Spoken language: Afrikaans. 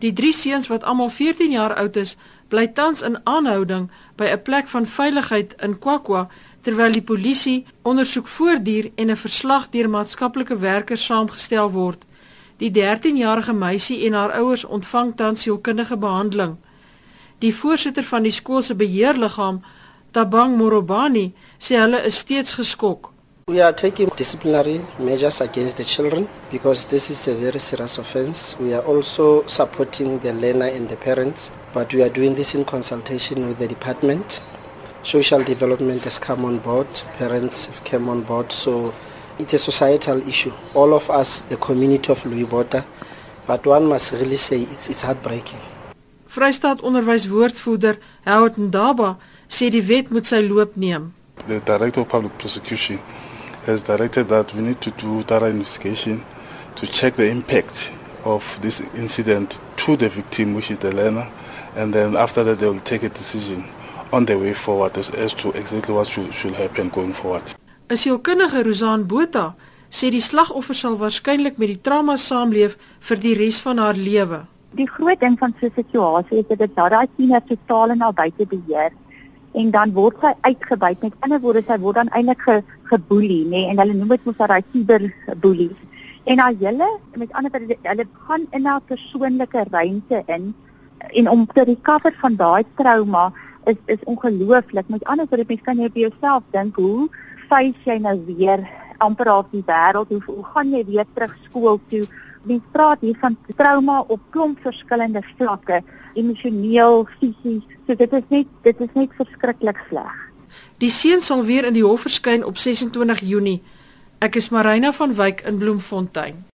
Die drie seuns wat almal 14 jaar oud is, bly tans in aanhouding by 'n plek van veiligheid in Kwakwa terwyl die polisie ondersoek voortduur en 'n verslag deur maatskaplike werkers saamgestel word. Die 13-jarige meisie en haar ouers ontvang tans sielkundige behandeling. Die voorsitter van die skool se beheerliggaam, Tabang Morobani, sê hulle is steeds geskok. We are taking disciplinary measures against the children because this is a very serious offense. We are also supporting the learner and the parents, but we are doing this in consultation with the department. Social development has come on board, parents have come on board, so it's a societal issue. All of us, the community of Louis Bota, but one must really say it's, it's heartbreaking. Vrystaat onderwyswoordvoerder Howard Ndaba sê die wet moet sy loop neem. The Director of Public Prosecution has directed that we need to do thorough investigation to check the impact of this incident to the victim, which is the learner, and then after that they will take a decision on the way forward as, as to exactly what should, should happen going forward. 'n Sielkundige Rosan Botha sê die slagoffer sal waarskynlik met die trauma saamleef vir die res van haar lewe. Die groot ding van so 'n situasie is dat dit daai tiener totaal en al buite beheer en dan word sy uitgebuit. Met ander woorde, sy word dan eintlik ge, geboelie, nê, nee, en hulle noem dit mos daai cyberboelies. En al julle met ander woorde, hulle gaan in 'n persoonlike ruimte in en om te recover van daai trauma is is ongelooflik. Met ander woorde, mens kan jy op jouself dink, hoe face jy nou weer amper op die wêreld? Hoe, hoe gaan jy weer terug skool toe? Mens praat hier van trauma op klomp verskillende vlakke, emosioneel, fisies. So dit is net dit is net verskriklik sleg. Die seun sal weer in die hof verskyn op 26 Junie. Ek is Marina van Wyk in Bloemfontein.